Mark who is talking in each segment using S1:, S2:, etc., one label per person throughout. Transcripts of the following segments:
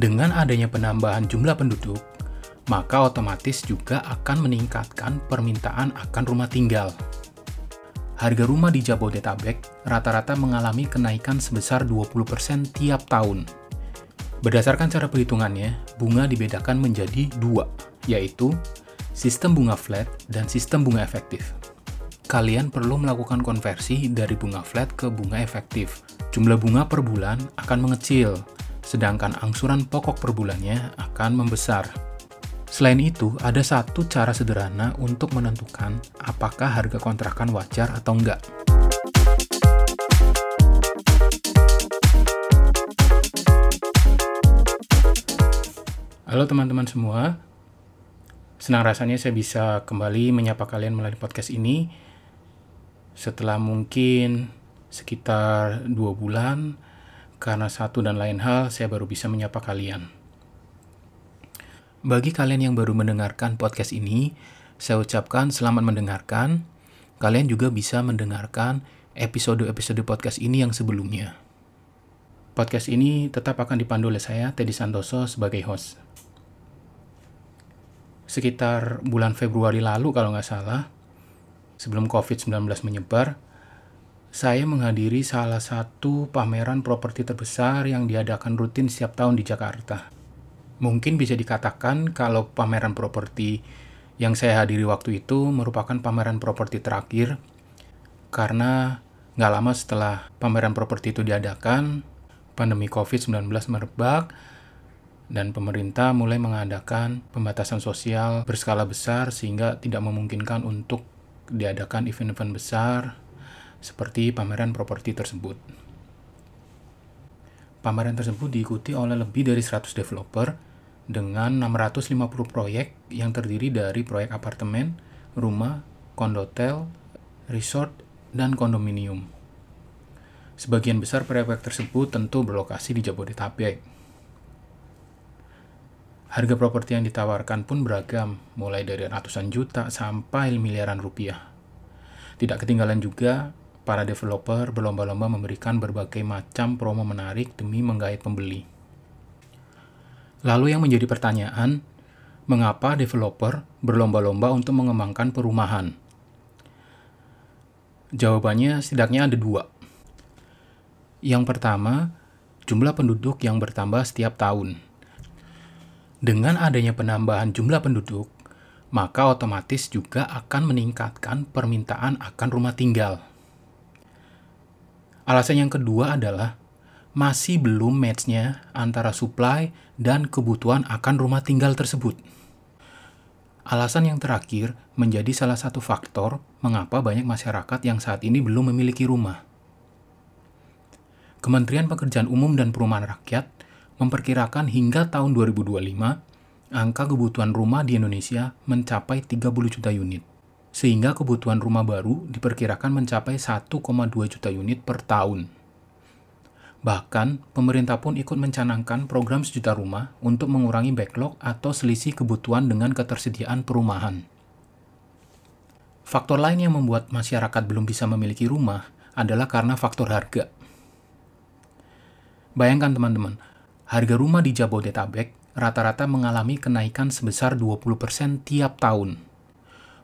S1: Dengan adanya penambahan jumlah penduduk, maka otomatis juga akan meningkatkan permintaan akan rumah tinggal. Harga rumah di Jabodetabek rata-rata mengalami kenaikan sebesar 20% tiap tahun. Berdasarkan cara perhitungannya, bunga dibedakan menjadi dua, yaitu sistem bunga flat dan sistem bunga efektif. Kalian perlu melakukan konversi dari bunga flat ke bunga efektif. Jumlah bunga per bulan akan mengecil, sedangkan angsuran pokok per bulannya akan membesar. Selain itu, ada satu cara sederhana untuk menentukan apakah harga kontrakan wajar atau enggak. Halo teman-teman semua, senang rasanya saya bisa kembali menyapa kalian melalui podcast ini. Setelah mungkin sekitar dua bulan, karena satu dan lain hal, saya baru bisa menyapa kalian. Bagi kalian yang baru mendengarkan podcast ini, saya ucapkan selamat mendengarkan. Kalian juga bisa mendengarkan episode-episode podcast ini yang sebelumnya. Podcast ini tetap akan dipandu oleh saya, Teddy Santoso, sebagai host. Sekitar bulan Februari lalu kalau nggak salah, sebelum COVID-19 menyebar, saya menghadiri salah satu pameran properti terbesar yang diadakan rutin setiap tahun di Jakarta. Mungkin bisa dikatakan kalau pameran properti yang saya hadiri waktu itu merupakan pameran properti terakhir karena nggak lama setelah pameran properti itu diadakan, pandemi COVID-19 merebak, dan pemerintah mulai mengadakan pembatasan sosial berskala besar sehingga tidak memungkinkan untuk diadakan event-event besar seperti pameran properti tersebut. Pameran tersebut diikuti oleh lebih dari 100 developer dengan 650 proyek yang terdiri dari proyek apartemen, rumah, kondotel, resort, dan kondominium. Sebagian besar proyek tersebut tentu berlokasi di Jabodetabek. Harga properti yang ditawarkan pun beragam, mulai dari ratusan juta sampai miliaran rupiah. Tidak ketinggalan juga, para developer berlomba-lomba memberikan berbagai macam promo menarik demi menggait pembeli. Lalu yang menjadi pertanyaan, mengapa developer berlomba-lomba untuk mengembangkan perumahan? Jawabannya setidaknya ada dua. Yang pertama, jumlah penduduk yang bertambah setiap tahun. Dengan adanya penambahan jumlah penduduk, maka otomatis juga akan meningkatkan permintaan akan rumah tinggal. Alasan yang kedua adalah masih belum match-nya antara supply dan kebutuhan akan rumah tinggal tersebut. Alasan yang terakhir menjadi salah satu faktor mengapa banyak masyarakat yang saat ini belum memiliki rumah. Kementerian Pekerjaan Umum dan Perumahan Rakyat memperkirakan hingga tahun 2025, angka kebutuhan rumah di Indonesia mencapai 30 juta unit, sehingga kebutuhan rumah baru diperkirakan mencapai 1,2 juta unit per tahun. Bahkan, pemerintah pun ikut mencanangkan program sejuta rumah untuk mengurangi backlog atau selisih kebutuhan dengan ketersediaan perumahan. Faktor lain yang membuat masyarakat belum bisa memiliki rumah adalah karena faktor harga. Bayangkan teman-teman, harga rumah di Jabodetabek rata-rata mengalami kenaikan sebesar 20% tiap tahun.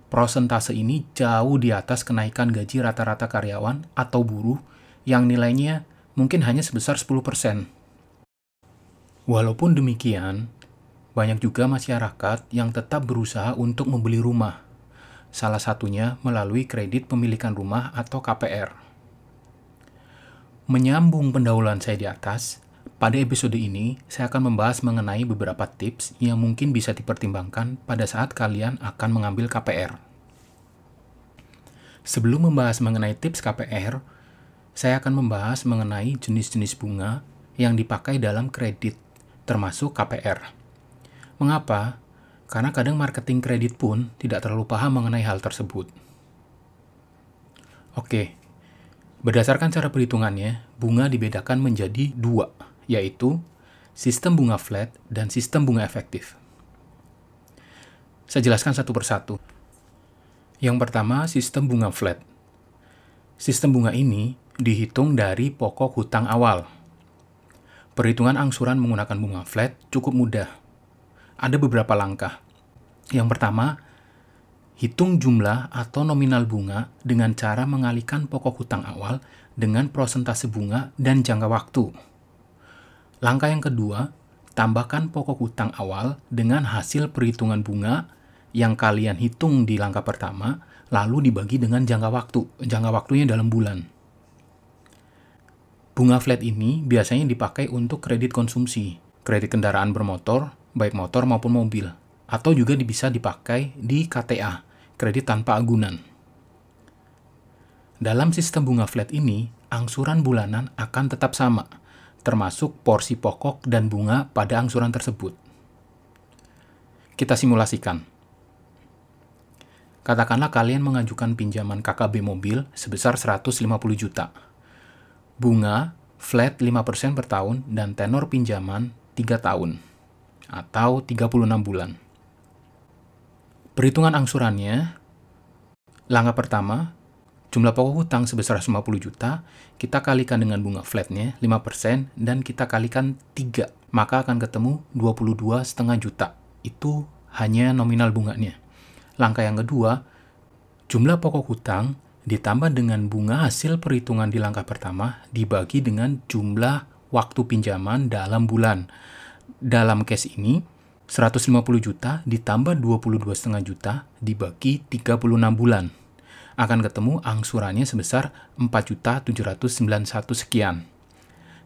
S1: Prosentase ini jauh di atas kenaikan gaji rata-rata karyawan atau buruh yang nilainya mungkin hanya sebesar 10%. Walaupun demikian, banyak juga masyarakat yang tetap berusaha untuk membeli rumah, salah satunya melalui kredit pemilikan rumah atau KPR. Menyambung pendahuluan saya di atas, pada episode ini saya akan membahas mengenai beberapa tips yang mungkin bisa dipertimbangkan pada saat kalian akan mengambil KPR. Sebelum membahas mengenai tips KPR, saya akan membahas mengenai jenis-jenis bunga yang dipakai dalam kredit, termasuk KPR. Mengapa? Karena kadang marketing kredit pun tidak terlalu paham mengenai hal tersebut. Oke, berdasarkan cara perhitungannya, bunga dibedakan menjadi dua, yaitu sistem bunga flat dan sistem bunga efektif. Saya jelaskan satu persatu. Yang pertama, sistem bunga flat. Sistem bunga ini dihitung dari pokok hutang awal. Perhitungan angsuran menggunakan bunga flat cukup mudah. Ada beberapa langkah. Yang pertama, hitung jumlah atau nominal bunga dengan cara mengalihkan pokok hutang awal dengan prosentase bunga dan jangka waktu. Langkah yang kedua, tambahkan pokok hutang awal dengan hasil perhitungan bunga yang kalian hitung di langkah pertama, lalu dibagi dengan jangka waktu. Jangka waktunya dalam bulan. Bunga flat ini biasanya dipakai untuk kredit konsumsi, kredit kendaraan bermotor, baik motor maupun mobil, atau juga bisa dipakai di KTA, kredit tanpa agunan. Dalam sistem bunga flat ini, angsuran bulanan akan tetap sama, termasuk porsi pokok dan bunga pada angsuran tersebut. Kita simulasikan. Katakanlah kalian mengajukan pinjaman KKB mobil sebesar 150 juta bunga flat 5% per tahun dan tenor pinjaman 3 tahun atau 36 bulan. Perhitungan angsurannya, langkah pertama, jumlah pokok hutang sebesar 50 juta, kita kalikan dengan bunga flatnya 5% dan kita kalikan 3, maka akan ketemu 22,5 juta. Itu hanya nominal bunganya. Langkah yang kedua, jumlah pokok hutang ditambah dengan bunga hasil perhitungan di langkah pertama dibagi dengan jumlah waktu pinjaman dalam bulan. Dalam case ini, 150 juta ditambah 22,5 juta dibagi 36 bulan. Akan ketemu angsurannya sebesar 4.791 sekian.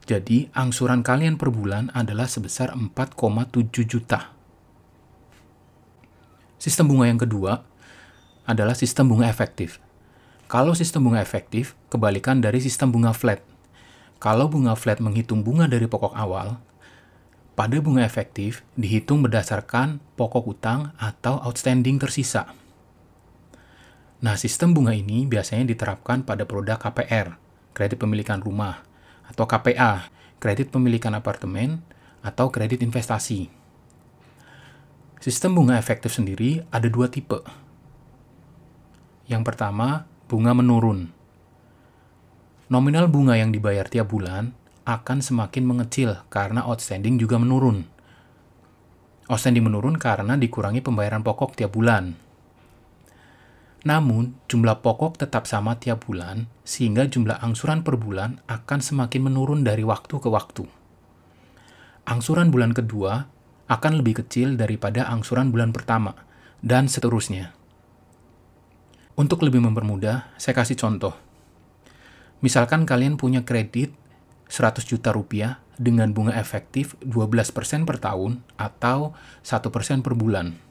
S1: Jadi, angsuran kalian per bulan adalah sebesar 4,7 juta. Sistem bunga yang kedua adalah sistem bunga efektif kalau sistem bunga efektif, kebalikan dari sistem bunga flat. Kalau bunga flat menghitung bunga dari pokok awal, pada bunga efektif dihitung berdasarkan pokok utang atau outstanding tersisa. Nah, sistem bunga ini biasanya diterapkan pada produk KPR, kredit pemilikan rumah, atau KPA, kredit pemilikan apartemen, atau kredit investasi. Sistem bunga efektif sendiri ada dua tipe. Yang pertama, bunga menurun. Nominal bunga yang dibayar tiap bulan akan semakin mengecil karena outstanding juga menurun. Outstanding menurun karena dikurangi pembayaran pokok tiap bulan. Namun, jumlah pokok tetap sama tiap bulan, sehingga jumlah angsuran per bulan akan semakin menurun dari waktu ke waktu. Angsuran bulan kedua akan lebih kecil daripada angsuran bulan pertama, dan seterusnya. Untuk lebih mempermudah, saya kasih contoh. Misalkan kalian punya kredit 100 juta rupiah dengan bunga efektif 12% per tahun atau 1% per bulan.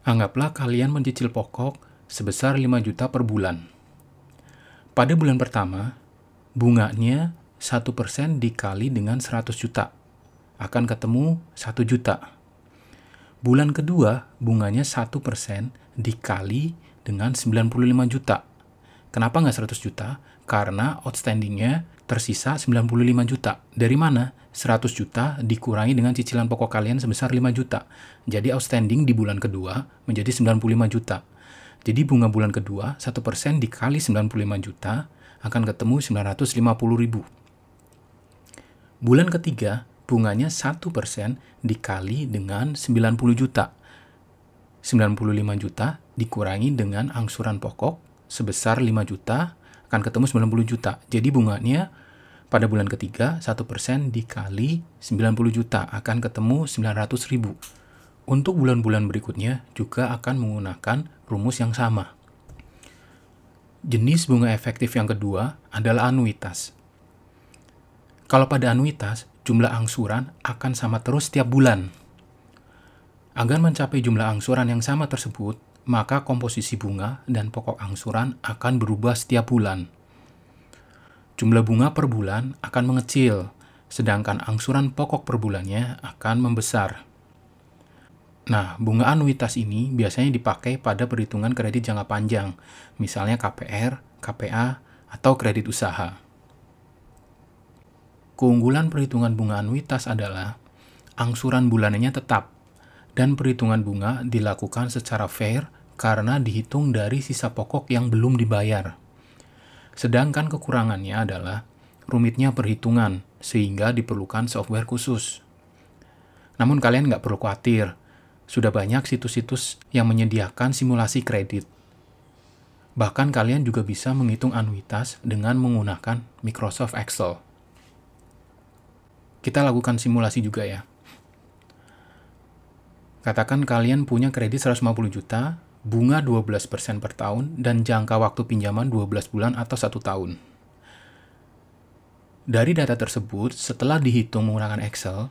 S1: Anggaplah kalian mencicil pokok sebesar 5 juta per bulan. Pada bulan pertama, bunganya 1% dikali dengan 100 juta. Akan ketemu 1 juta. Bulan kedua, bunganya 1% dikali dengan 95 juta. Kenapa nggak 100 juta? Karena outstandingnya tersisa 95 juta. Dari mana? 100 juta dikurangi dengan cicilan pokok kalian sebesar 5 juta. Jadi outstanding di bulan kedua menjadi 95 juta. Jadi bunga bulan kedua, 1% dikali 95 juta akan ketemu 950 ribu. Bulan ketiga, bunganya 1% dikali dengan 90 juta. 95 juta dikurangi dengan angsuran pokok sebesar 5 juta akan ketemu 90 juta. Jadi bunganya pada bulan ketiga 1% dikali 90 juta akan ketemu 900 ribu. Untuk bulan-bulan berikutnya juga akan menggunakan rumus yang sama. Jenis bunga efektif yang kedua adalah anuitas. Kalau pada anuitas, jumlah angsuran akan sama terus setiap bulan. Agar mencapai jumlah angsuran yang sama tersebut, maka komposisi bunga dan pokok angsuran akan berubah setiap bulan. Jumlah bunga per bulan akan mengecil, sedangkan angsuran pokok per bulannya akan membesar. Nah, bunga anuitas ini biasanya dipakai pada perhitungan kredit jangka panjang, misalnya KPR, KPA, atau kredit usaha. Keunggulan perhitungan bunga anuitas adalah angsuran bulanannya tetap dan perhitungan bunga dilakukan secara fair karena dihitung dari sisa pokok yang belum dibayar. Sedangkan kekurangannya adalah rumitnya perhitungan sehingga diperlukan software khusus. Namun kalian nggak perlu khawatir, sudah banyak situs-situs yang menyediakan simulasi kredit. Bahkan kalian juga bisa menghitung anuitas dengan menggunakan Microsoft Excel. Kita lakukan simulasi juga ya. Katakan kalian punya kredit 150 juta, bunga 12% per tahun, dan jangka waktu pinjaman 12 bulan atau 1 tahun. Dari data tersebut, setelah dihitung menggunakan Excel,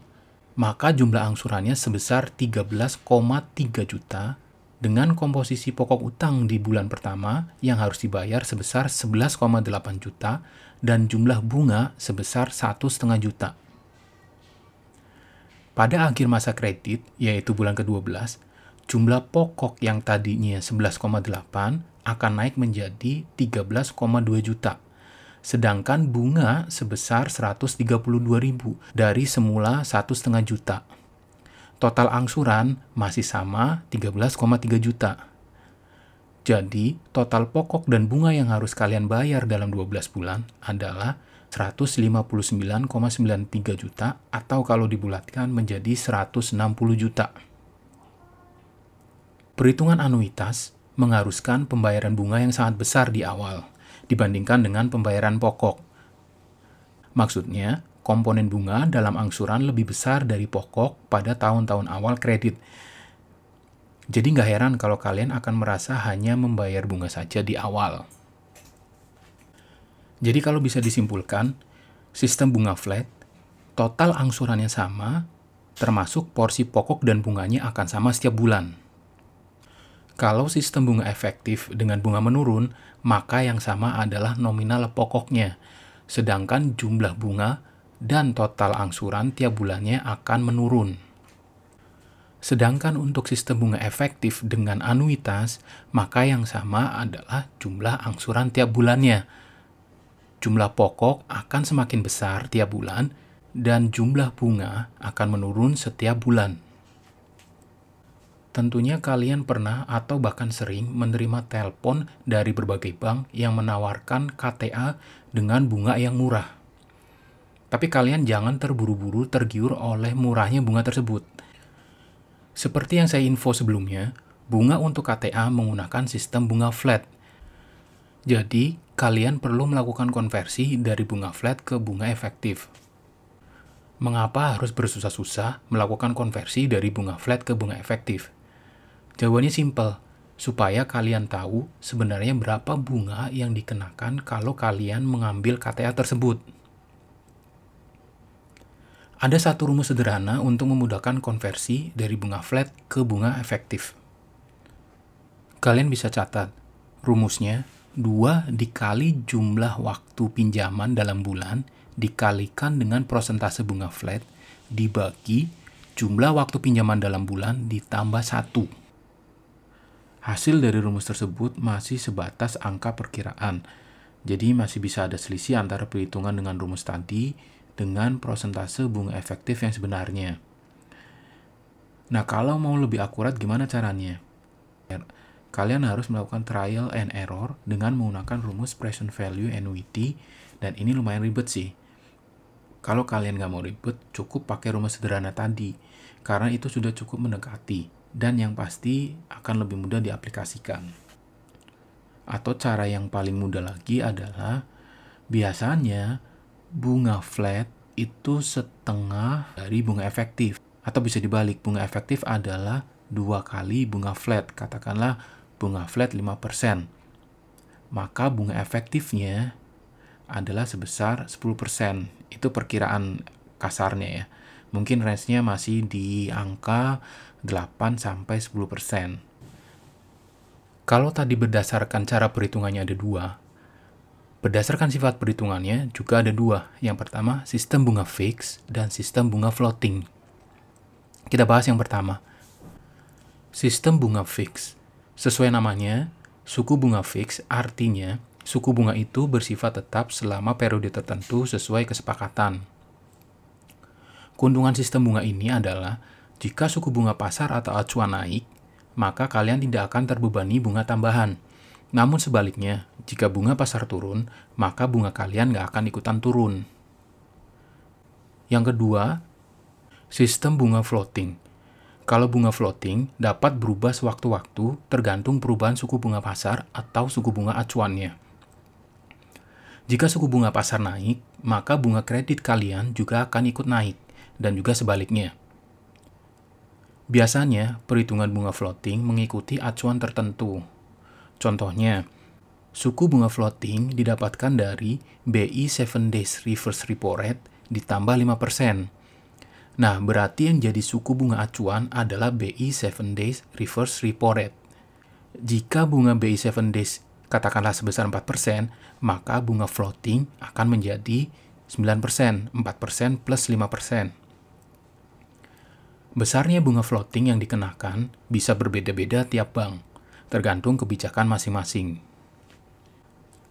S1: maka jumlah angsurannya sebesar 13,3 juta dengan komposisi pokok utang di bulan pertama yang harus dibayar sebesar 11,8 juta dan jumlah bunga sebesar 1,5 juta. Pada akhir masa kredit, yaitu bulan ke-12, jumlah pokok yang tadinya 11,8 akan naik menjadi 13,2 juta sedangkan bunga sebesar 132.000 dari semula 1,5 juta. Total angsuran masih sama 13,3 juta. Jadi, total pokok dan bunga yang harus kalian bayar dalam 12 bulan adalah 159,93 juta atau kalau dibulatkan menjadi 160 juta. Perhitungan anuitas mengharuskan pembayaran bunga yang sangat besar di awal dibandingkan dengan pembayaran pokok. Maksudnya, komponen bunga dalam angsuran lebih besar dari pokok pada tahun-tahun awal kredit. Jadi nggak heran kalau kalian akan merasa hanya membayar bunga saja di awal. Jadi kalau bisa disimpulkan, sistem bunga flat, total angsurannya sama, termasuk porsi pokok dan bunganya akan sama setiap bulan. Kalau sistem bunga efektif dengan bunga menurun, maka yang sama adalah nominal pokoknya, sedangkan jumlah bunga dan total angsuran tiap bulannya akan menurun. Sedangkan untuk sistem bunga efektif dengan anuitas, maka yang sama adalah jumlah angsuran tiap bulannya. Jumlah pokok akan semakin besar tiap bulan, dan jumlah bunga akan menurun setiap bulan. Tentunya kalian pernah atau bahkan sering menerima telepon dari berbagai bank yang menawarkan KTA dengan bunga yang murah. Tapi kalian jangan terburu-buru tergiur oleh murahnya bunga tersebut. Seperti yang saya info sebelumnya, bunga untuk KTA menggunakan sistem bunga flat. Jadi, kalian perlu melakukan konversi dari bunga flat ke bunga efektif. Mengapa harus bersusah-susah melakukan konversi dari bunga flat ke bunga efektif? Jawabannya simpel, supaya kalian tahu sebenarnya berapa bunga yang dikenakan kalau kalian mengambil KTA tersebut. Ada satu rumus sederhana untuk memudahkan konversi dari bunga flat ke bunga efektif. Kalian bisa catat, rumusnya 2 dikali jumlah waktu pinjaman dalam bulan dikalikan dengan prosentase bunga flat dibagi jumlah waktu pinjaman dalam bulan ditambah 1. Hasil dari rumus tersebut masih sebatas angka perkiraan. Jadi masih bisa ada selisih antara perhitungan dengan rumus tadi dengan prosentase bunga efektif yang sebenarnya. Nah, kalau mau lebih akurat gimana caranya? Kalian harus melakukan trial and error dengan menggunakan rumus present value annuity dan ini lumayan ribet sih. Kalau kalian nggak mau ribet, cukup pakai rumus sederhana tadi, karena itu sudah cukup mendekati dan yang pasti akan lebih mudah diaplikasikan. Atau cara yang paling mudah lagi adalah biasanya bunga flat itu setengah dari bunga efektif. Atau bisa dibalik, bunga efektif adalah dua kali bunga flat. Katakanlah bunga flat 5%. Maka bunga efektifnya adalah sebesar 10%. Itu perkiraan kasarnya ya. Mungkin range-nya masih di angka 8 sampai 10%. Kalau tadi berdasarkan cara perhitungannya ada dua, berdasarkan sifat perhitungannya juga ada dua. Yang pertama, sistem bunga fix dan sistem bunga floating. Kita bahas yang pertama. Sistem bunga fix. Sesuai namanya, suku bunga fix artinya suku bunga itu bersifat tetap selama periode tertentu sesuai kesepakatan. Keuntungan sistem bunga ini adalah jika suku bunga pasar atau acuan naik, maka kalian tidak akan terbebani bunga tambahan. Namun sebaliknya, jika bunga pasar turun, maka bunga kalian nggak akan ikutan turun. Yang kedua, sistem bunga floating. Kalau bunga floating dapat berubah sewaktu-waktu tergantung perubahan suku bunga pasar atau suku bunga acuannya. Jika suku bunga pasar naik, maka bunga kredit kalian juga akan ikut naik, dan juga sebaliknya. Biasanya, perhitungan bunga floating mengikuti acuan tertentu. Contohnya, suku bunga floating didapatkan dari BI 7 Days Reverse Repo Rate ditambah 5%. Nah, berarti yang jadi suku bunga acuan adalah BI 7 Days Reverse Repo Rate. Jika bunga BI 7 Days katakanlah sebesar 4%, maka bunga floating akan menjadi 9%, 4% plus 5%. Besarnya bunga floating yang dikenakan bisa berbeda-beda tiap bank, tergantung kebijakan masing-masing.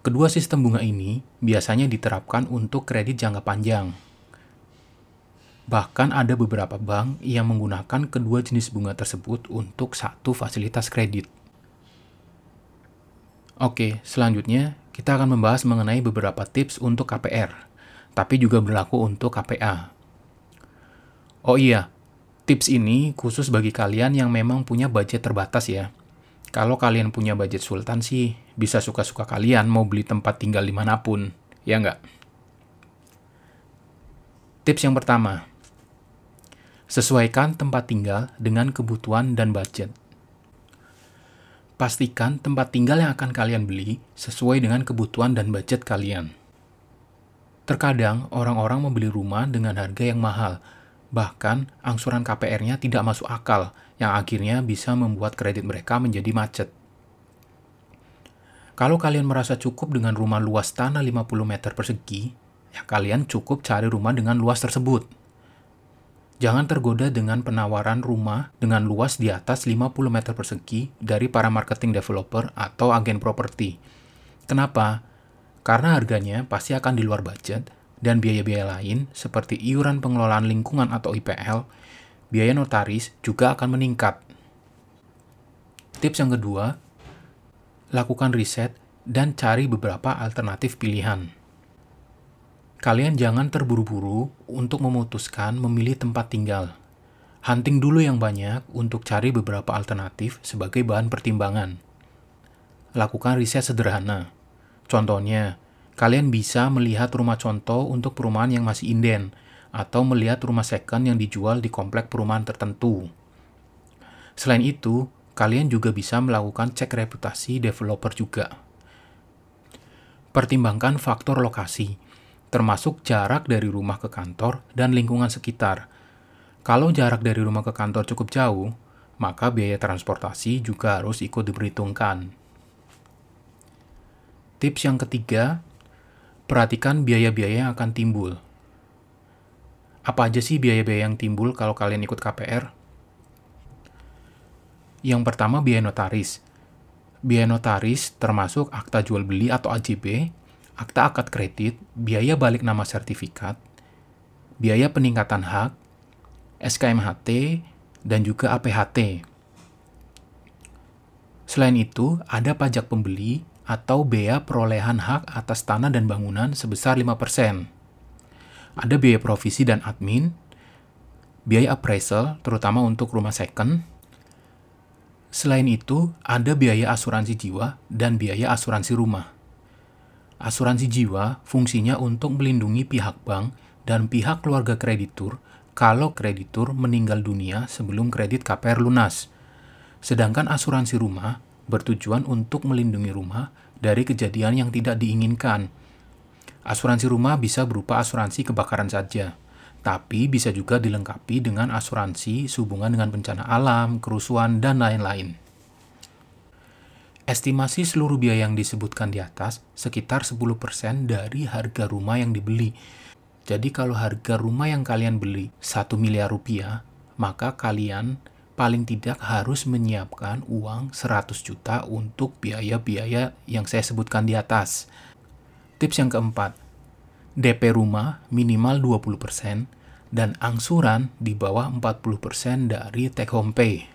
S1: Kedua sistem bunga ini biasanya diterapkan untuk kredit jangka panjang, Bahkan ada beberapa bank yang menggunakan kedua jenis bunga tersebut untuk satu fasilitas kredit. Oke, selanjutnya kita akan membahas mengenai beberapa tips untuk KPR, tapi juga berlaku untuk KPA. Oh iya, tips ini khusus bagi kalian yang memang punya budget terbatas ya. Kalau kalian punya budget sultan sih, bisa suka-suka kalian mau beli tempat tinggal di mana pun, ya nggak? Tips yang pertama, Sesuaikan tempat tinggal dengan kebutuhan dan budget. Pastikan tempat tinggal yang akan kalian beli sesuai dengan kebutuhan dan budget kalian. Terkadang orang-orang membeli rumah dengan harga yang mahal, bahkan angsuran KPR-nya tidak masuk akal, yang akhirnya bisa membuat kredit mereka menjadi macet. Kalau kalian merasa cukup dengan rumah luas tanah 50 meter persegi, ya kalian cukup cari rumah dengan luas tersebut. Jangan tergoda dengan penawaran rumah dengan luas di atas 50 meter persegi dari para marketing developer atau agen properti. Kenapa? Karena harganya pasti akan di luar budget dan biaya-biaya lain seperti iuran pengelolaan lingkungan atau IPL, biaya notaris juga akan meningkat. Tips yang kedua, lakukan riset dan cari beberapa alternatif pilihan. Kalian jangan terburu-buru untuk memutuskan memilih tempat tinggal. Hunting dulu yang banyak untuk cari beberapa alternatif sebagai bahan pertimbangan. Lakukan riset sederhana. Contohnya, kalian bisa melihat rumah contoh untuk perumahan yang masih inden, atau melihat rumah second yang dijual di komplek perumahan tertentu. Selain itu, kalian juga bisa melakukan cek reputasi developer juga. Pertimbangkan faktor lokasi termasuk jarak dari rumah ke kantor dan lingkungan sekitar. Kalau jarak dari rumah ke kantor cukup jauh, maka biaya transportasi juga harus ikut diperhitungkan. Tips yang ketiga, perhatikan biaya-biaya yang akan timbul. Apa aja sih biaya-biaya yang timbul kalau kalian ikut KPR? Yang pertama biaya notaris. Biaya notaris termasuk akta jual beli atau AJB, akta akad kredit, biaya balik nama sertifikat, biaya peningkatan hak, SKMHT, dan juga APHT. Selain itu, ada pajak pembeli atau bea perolehan hak atas tanah dan bangunan sebesar 5%. Ada biaya provisi dan admin, biaya appraisal, terutama untuk rumah second. Selain itu, ada biaya asuransi jiwa dan biaya asuransi rumah. Asuransi jiwa fungsinya untuk melindungi pihak bank dan pihak keluarga kreditur kalau kreditur meninggal dunia sebelum kredit KPR lunas. Sedangkan asuransi rumah bertujuan untuk melindungi rumah dari kejadian yang tidak diinginkan. Asuransi rumah bisa berupa asuransi kebakaran saja, tapi bisa juga dilengkapi dengan asuransi sehubungan dengan bencana alam, kerusuhan, dan lain-lain. Estimasi seluruh biaya yang disebutkan di atas sekitar 10% dari harga rumah yang dibeli. Jadi kalau harga rumah yang kalian beli 1 miliar rupiah, maka kalian paling tidak harus menyiapkan uang 100 juta untuk biaya-biaya yang saya sebutkan di atas. Tips yang keempat, DP rumah minimal 20% dan angsuran di bawah 40% dari take home pay.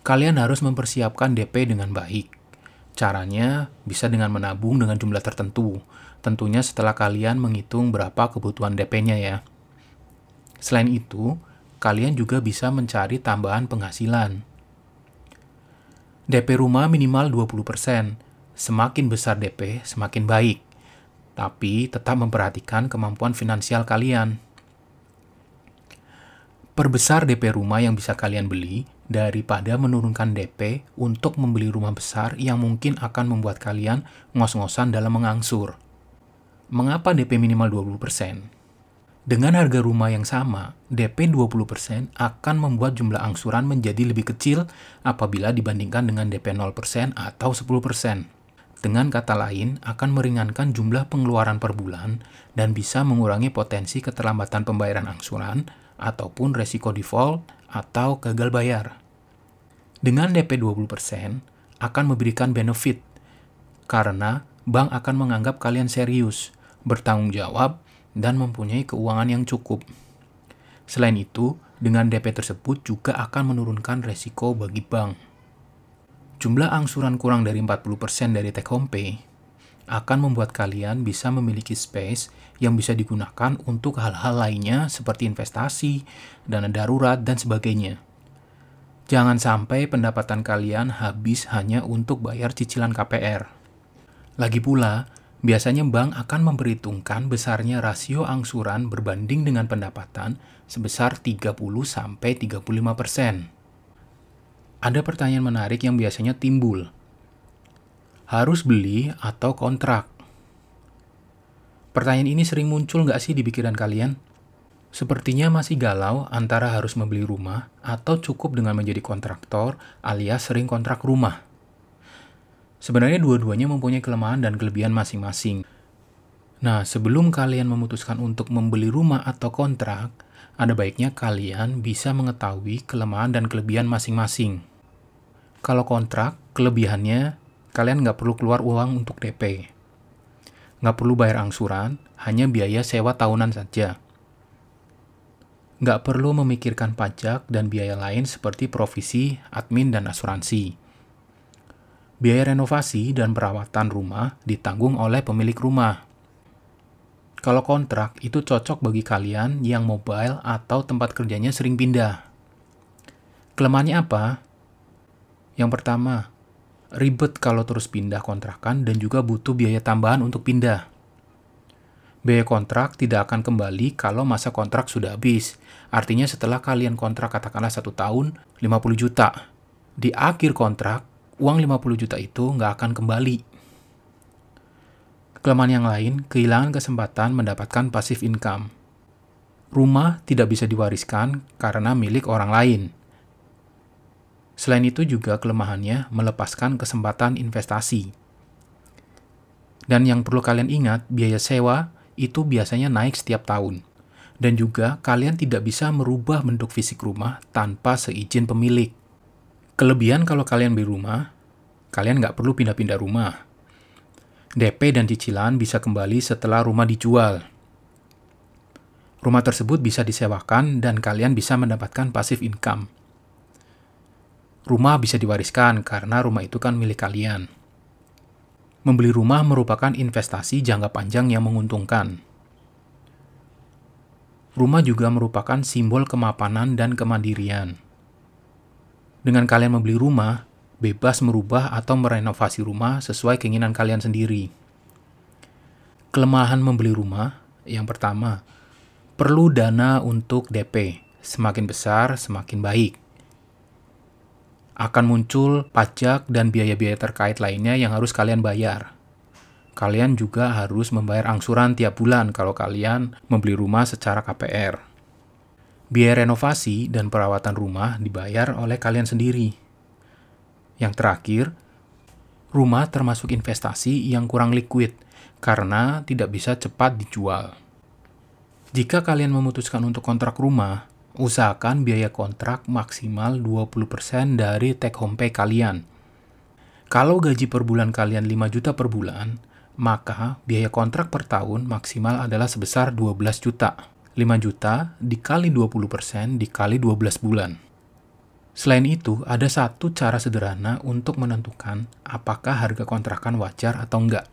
S1: Kalian harus mempersiapkan DP dengan baik Caranya bisa dengan menabung dengan jumlah tertentu, tentunya setelah kalian menghitung berapa kebutuhan DP-nya ya. Selain itu, kalian juga bisa mencari tambahan penghasilan. DP rumah minimal 20%. Semakin besar DP, semakin baik. Tapi tetap memperhatikan kemampuan finansial kalian. Perbesar DP rumah yang bisa kalian beli daripada menurunkan DP untuk membeli rumah besar yang mungkin akan membuat kalian ngos-ngosan dalam mengangsur. Mengapa DP minimal 20%? Dengan harga rumah yang sama, DP 20% akan membuat jumlah angsuran menjadi lebih kecil apabila dibandingkan dengan DP 0% atau 10%. Dengan kata lain, akan meringankan jumlah pengeluaran per bulan dan bisa mengurangi potensi keterlambatan pembayaran angsuran ataupun resiko default atau gagal bayar. Dengan DP 20% akan memberikan benefit karena bank akan menganggap kalian serius, bertanggung jawab, dan mempunyai keuangan yang cukup. Selain itu, dengan DP tersebut juga akan menurunkan resiko bagi bank. Jumlah angsuran kurang dari 40% dari take home pay akan membuat kalian bisa memiliki space yang bisa digunakan untuk hal-hal lainnya seperti investasi, dana darurat, dan sebagainya. Jangan sampai pendapatan kalian habis hanya untuk bayar cicilan KPR. Lagi pula, Biasanya bank akan memperhitungkan besarnya rasio angsuran berbanding dengan pendapatan sebesar 30-35%. Ada pertanyaan menarik yang biasanya timbul. Harus beli atau kontrak? Pertanyaan ini sering muncul nggak sih di pikiran kalian? Sepertinya masih galau antara harus membeli rumah atau cukup dengan menjadi kontraktor alias sering kontrak rumah. Sebenarnya dua-duanya mempunyai kelemahan dan kelebihan masing-masing. Nah, sebelum kalian memutuskan untuk membeli rumah atau kontrak, ada baiknya kalian bisa mengetahui kelemahan dan kelebihan masing-masing. Kalau kontrak, kelebihannya kalian nggak perlu keluar uang untuk DP. Nggak perlu bayar angsuran, hanya biaya sewa tahunan saja. Nggak perlu memikirkan pajak dan biaya lain seperti provisi, admin, dan asuransi. Biaya renovasi dan perawatan rumah ditanggung oleh pemilik rumah. Kalau kontrak, itu cocok bagi kalian yang mobile atau tempat kerjanya sering pindah. Kelemahannya apa? Yang pertama, ribet kalau terus pindah kontrakan dan juga butuh biaya tambahan untuk pindah. Biaya kontrak tidak akan kembali kalau masa kontrak sudah habis. Artinya setelah kalian kontrak katakanlah satu tahun, 50 juta. Di akhir kontrak, uang 50 juta itu nggak akan kembali. Kelemahan yang lain, kehilangan kesempatan mendapatkan passive income. Rumah tidak bisa diwariskan karena milik orang lain. Selain itu juga kelemahannya melepaskan kesempatan investasi. Dan yang perlu kalian ingat, biaya sewa itu biasanya naik setiap tahun. Dan juga kalian tidak bisa merubah bentuk fisik rumah tanpa seizin pemilik. Kelebihan kalau kalian beli rumah, kalian nggak perlu pindah-pindah rumah. DP dan cicilan bisa kembali setelah rumah dijual. Rumah tersebut bisa disewakan dan kalian bisa mendapatkan passive income. Rumah bisa diwariskan karena rumah itu kan milik kalian. Membeli rumah merupakan investasi jangka panjang yang menguntungkan. Rumah juga merupakan simbol kemapanan dan kemandirian. Dengan kalian membeli rumah, bebas merubah atau merenovasi rumah sesuai keinginan kalian sendiri. Kelemahan membeli rumah yang pertama, perlu dana untuk DP. Semakin besar, semakin baik. Akan muncul pajak dan biaya-biaya terkait lainnya yang harus kalian bayar. Kalian juga harus membayar angsuran tiap bulan kalau kalian membeli rumah secara KPR. Biaya renovasi dan perawatan rumah dibayar oleh kalian sendiri. Yang terakhir, rumah termasuk investasi yang kurang liquid karena tidak bisa cepat dijual. Jika kalian memutuskan untuk kontrak rumah, usahakan biaya kontrak maksimal 20% dari take home pay kalian. Kalau gaji per bulan kalian 5 juta per bulan, maka biaya kontrak per tahun maksimal adalah sebesar 12 juta. 5 juta dikali 20% dikali 12 bulan. Selain itu, ada satu cara sederhana untuk menentukan apakah harga kontrakan wajar atau enggak.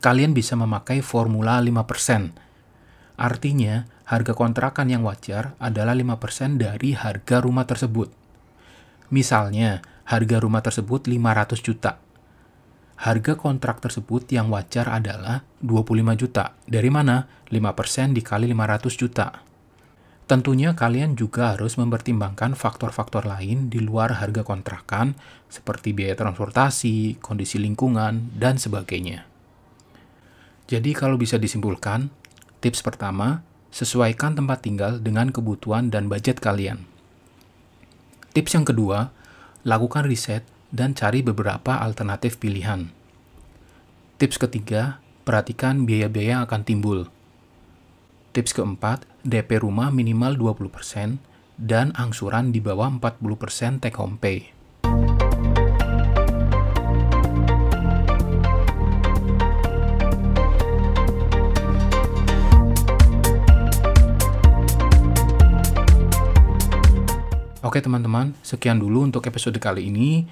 S1: Kalian bisa memakai formula 5%. Artinya, harga kontrakan yang wajar adalah 5% dari harga rumah tersebut. Misalnya, harga rumah tersebut 500 juta. Harga kontrak tersebut yang wajar adalah 25 juta. Dari mana? 5% dikali 500 juta. Tentunya kalian juga harus mempertimbangkan faktor-faktor lain di luar harga kontrakan seperti biaya transportasi, kondisi lingkungan, dan sebagainya. Jadi kalau bisa disimpulkan, tips pertama, sesuaikan tempat tinggal dengan kebutuhan dan budget kalian. Tips yang kedua, lakukan riset dan cari beberapa alternatif pilihan. Tips ketiga, perhatikan biaya-biaya yang akan timbul. Tips keempat, DP rumah minimal 20% dan angsuran di bawah 40% take home pay. Oke teman-teman, sekian dulu untuk episode kali ini.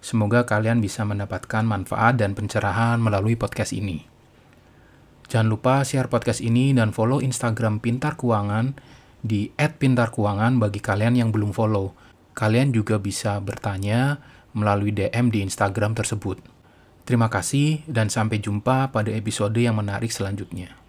S1: Semoga kalian bisa mendapatkan manfaat dan pencerahan melalui podcast ini. Jangan lupa share podcast ini dan follow Instagram Pintar Keuangan di @pintarkeuangan bagi kalian yang belum follow. Kalian juga bisa bertanya melalui DM di Instagram tersebut. Terima kasih dan sampai jumpa pada episode yang menarik selanjutnya.